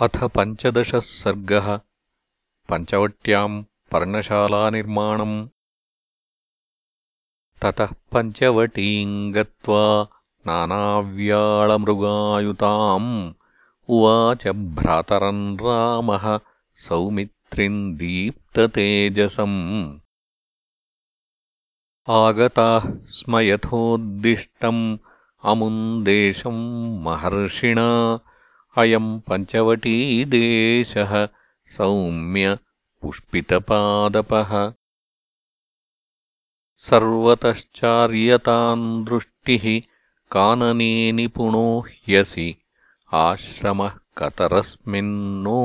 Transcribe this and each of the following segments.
अथ पञ्चदशः सर्गः। पञ्चवट्याम् पर्णशालानिर्माणम्। ततः पञ्चवटीम् गत्वा नानाव्याळमृगायुताम्। उवाच भ्रातरम् रामः सौमित्रिम् दीप्ततेजसम्। आगताः स्म यथोद्दिष्टम् अमुन्देशम् महर्षिणा अयम् पञ्चवटीदेशः सौम्य पुष्पितपादपः। सर्वतश्चार्यताम् दृष्टिः कानने निपुणो ह्यसि। आश्रमः कतरस्मिन्नो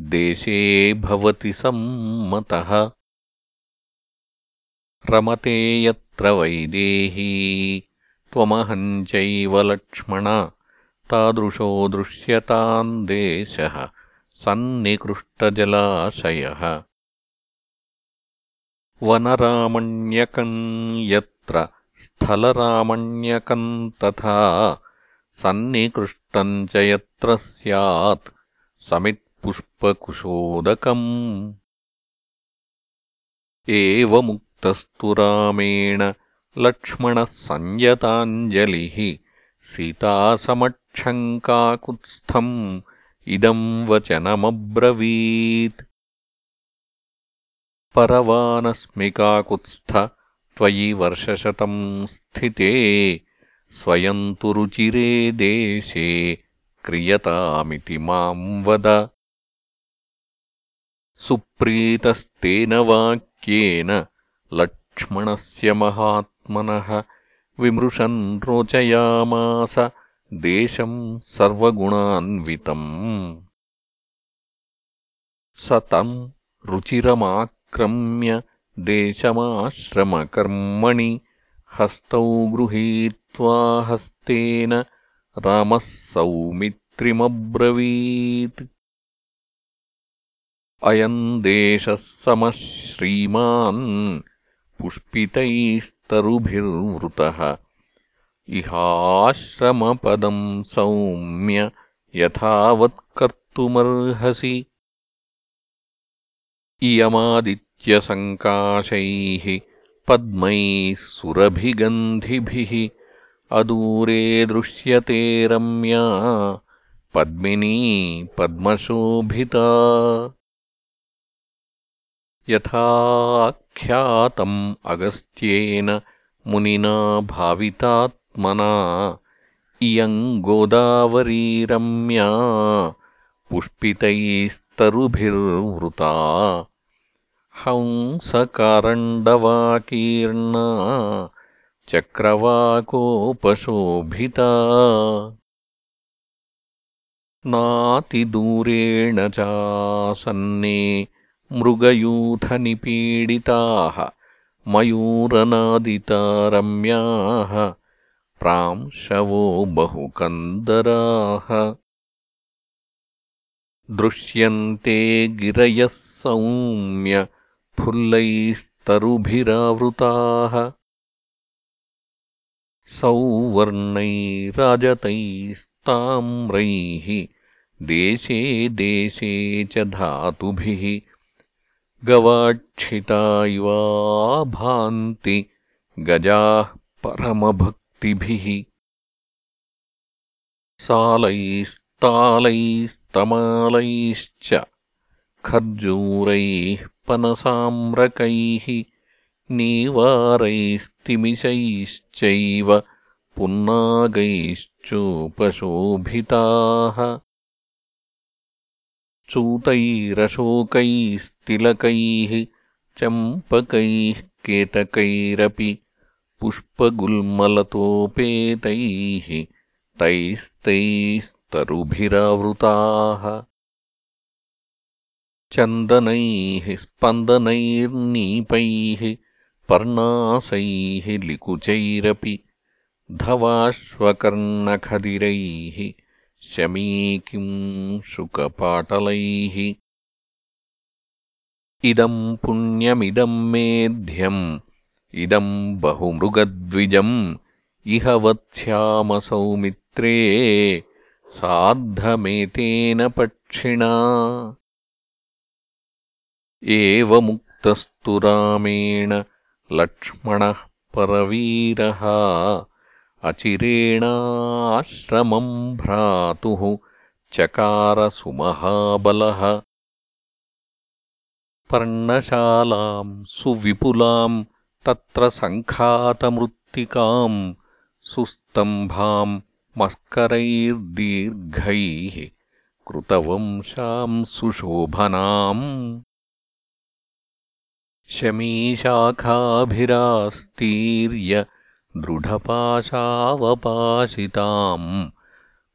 देशे भवति सम्मतः। रमते यत्र वैदेही त्वमहम् चैव लक्ष्मण तादृशो दृश्यताम् देशः सन्निकृष्टजलाशयः। वनरामण्यकम् यत्र स्थलरामण्यकम् तथा सन्निकृष्टम् च यत्र स्यात् समित्पुष्पकुशोदकम्। एवमुक्तस्तु रामेण लक्ष्मणः संयताञ्जलिः सीतासमक्षङ्काकुत्स्थम् इदम् वचनमब्रवीत्। परवानस्मिकाकुत्स्थ त्वयि वर्षशतम् स्थिते स्वयम् तु रुचिरे देशे क्रियतामिति माम् वद। सुप्रीतस्तेन वाक्येन लक्ष्मणस्य महात्मनः विमृशन् रोचयामास देशम् सर्वगुणान्वितम्। स तम् रुचिरमाक्रम्य देशमाश्रमकर्मणि हस्तौ गृहीत्वा हस्तेन रामः सौमित्रिमब्रवीत्। अयम् देशः समः श्रीमान् पुष्पितैस्तरुभिर्वृतः इहाश्रमपदम् सौम्य यथावत्कर्तुमर्हसि। इयमादित्यसङ्काशैः पद्मैः सुरभिगन्धिभिः अदूरे दृश्यते रम्या। पद्मिनी पद्मशोभिता यथाख्यातम् अगस्त्येन मुनिना भावितात्मना। इयम् गोदावरीरम्या पुष्पितैस्तरुभिर्वृता। हंसकारण्डवाकीर्णा चक्रवाकोपशोभिता। नातिदूरेण चासन्ने मृगयूथनिपीडिताः मयूरनादिता रम्याः प्रांशवो बहुकन्दराः। दृश्यन्ते गिरयः सौम्य फुल्लैस्तरुभिरावृताः। सौवर्णैराजतैस्ताम्रैः देशे देशे च धातुभिः गवाक्षिता इवा भान्ति गजाः परमभक्तिभिः। सालैस्तालैस्तमालैश्च खर्जूरैः पनसाम्रकैः नीवारैस्तिमिशैश्चैव पुन्नागैश्चोपशोभिताः चूतैरशोकैस्तिलकैः चम्पकैः केतकैरपि पुष्पगुल्मलतोपेतैः तैस्तैस्तरुभिरावृताः। चन्दनैः स्पन्दनैर्नीपैः पर्णासैः लिकुचैरपि धवाश्वकर्णखदिरैः शमीकिम् शुकपाटलैः इदम् पुण्यमिदम् मेध्यम् इदम् बहुमृगद्विजम् इह वत्स्यामसौमित्रे सार्धमेतेन पक्षिणा एवमुक्तस्तु रामेण लक्ष्मणः परवीरः अचिरेणाश्रमम् भ्रातुः चकारसुमहाबलः। पर्णशालाम् सुविपुलाम् तत्र सङ्खातमृत्तिकाम् सुस्तम्भाम् मस्करैर्दीर्घैः कृतवंशाम् सुशोभनाम्। शमीशाखाभिरास्तीर्य दृढपाशावपाशिताम्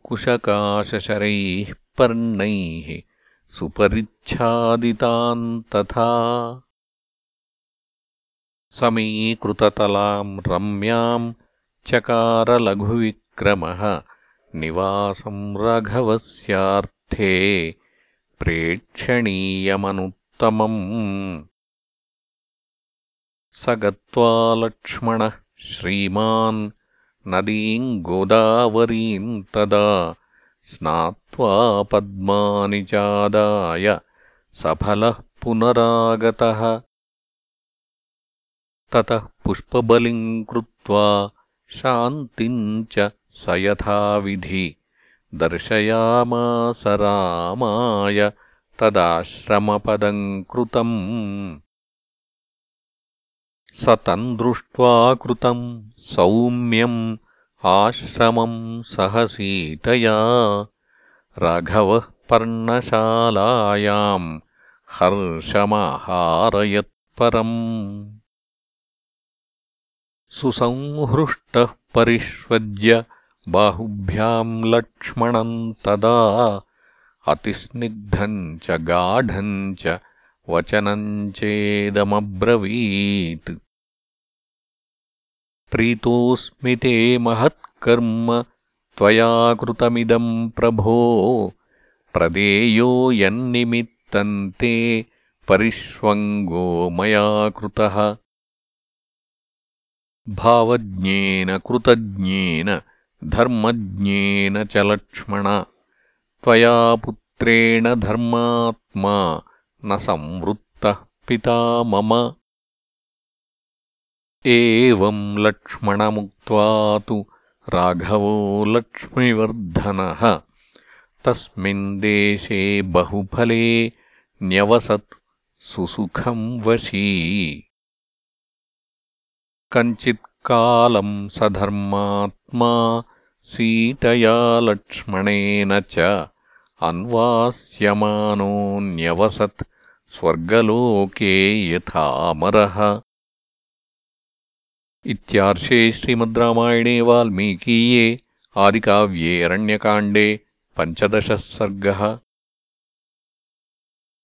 कुशकाशशरैः पर्णैः सुपरिच्छादिताम् तथा। समीकृततलाम् रम्याम् चकारलघुविक्रमः निवासम् रघवस्यार्थे प्रेक्षणीयमनुत्तमम्। स गत्वा लक्ष्मणः श्रीमान् नदीम् गोदावरीम् तदा स्नात्वा पद्मानि चादाय सफलः पुनरागतः। ततः पुष्पबलिम् कृत्वा शान्तिम् च स यथाविधि दर्शयामास रामाय तदाश्रमपदम् कृतम् स तम् दृष्ट्वा कृतम् सौम्यम् आश्रमम् सहसीतया। राघवः पर्णशालायाम् हर्षमाहारयत्परम् सुसंहृष्टः परिष्वज्य बाहुभ्याम् लक्ष्मणम् तदा अतिस्निग्धम् च गाढम् च वचनम् चेदमब्रवीत्। प्रीतोऽस्मि ते महत्कर्म त्वया कृतमिदम् प्रभो। प्रदेयो यन्निमित्तम् ते परिष्वङ्गो मया कृतः। भावज्ञेन कृतज्ञेन धर्मज्ञेन च लक्ष्मण। त्वया पुत्रेण धर्मात्मा न संवृत्तः पिता मम एवम् लक्ष्मणमुक्त्वा तु राघवो लक्ष्मीवर्धनः तस्मिन् देशे बहुफले न्यवसत् सुसुखम् वशी कञ्चित्कालम् स धर्मात्मा सीतया लक्ष्मणेन च अन्वास्यमानो न्यवसत् स्वर्गलोके यथामरः इत्यार्षे श्रीमद्रामायणे वाल्मीकीये आदिकाव्ये अरण्यकाण्डे पञ्चदशः सर्गः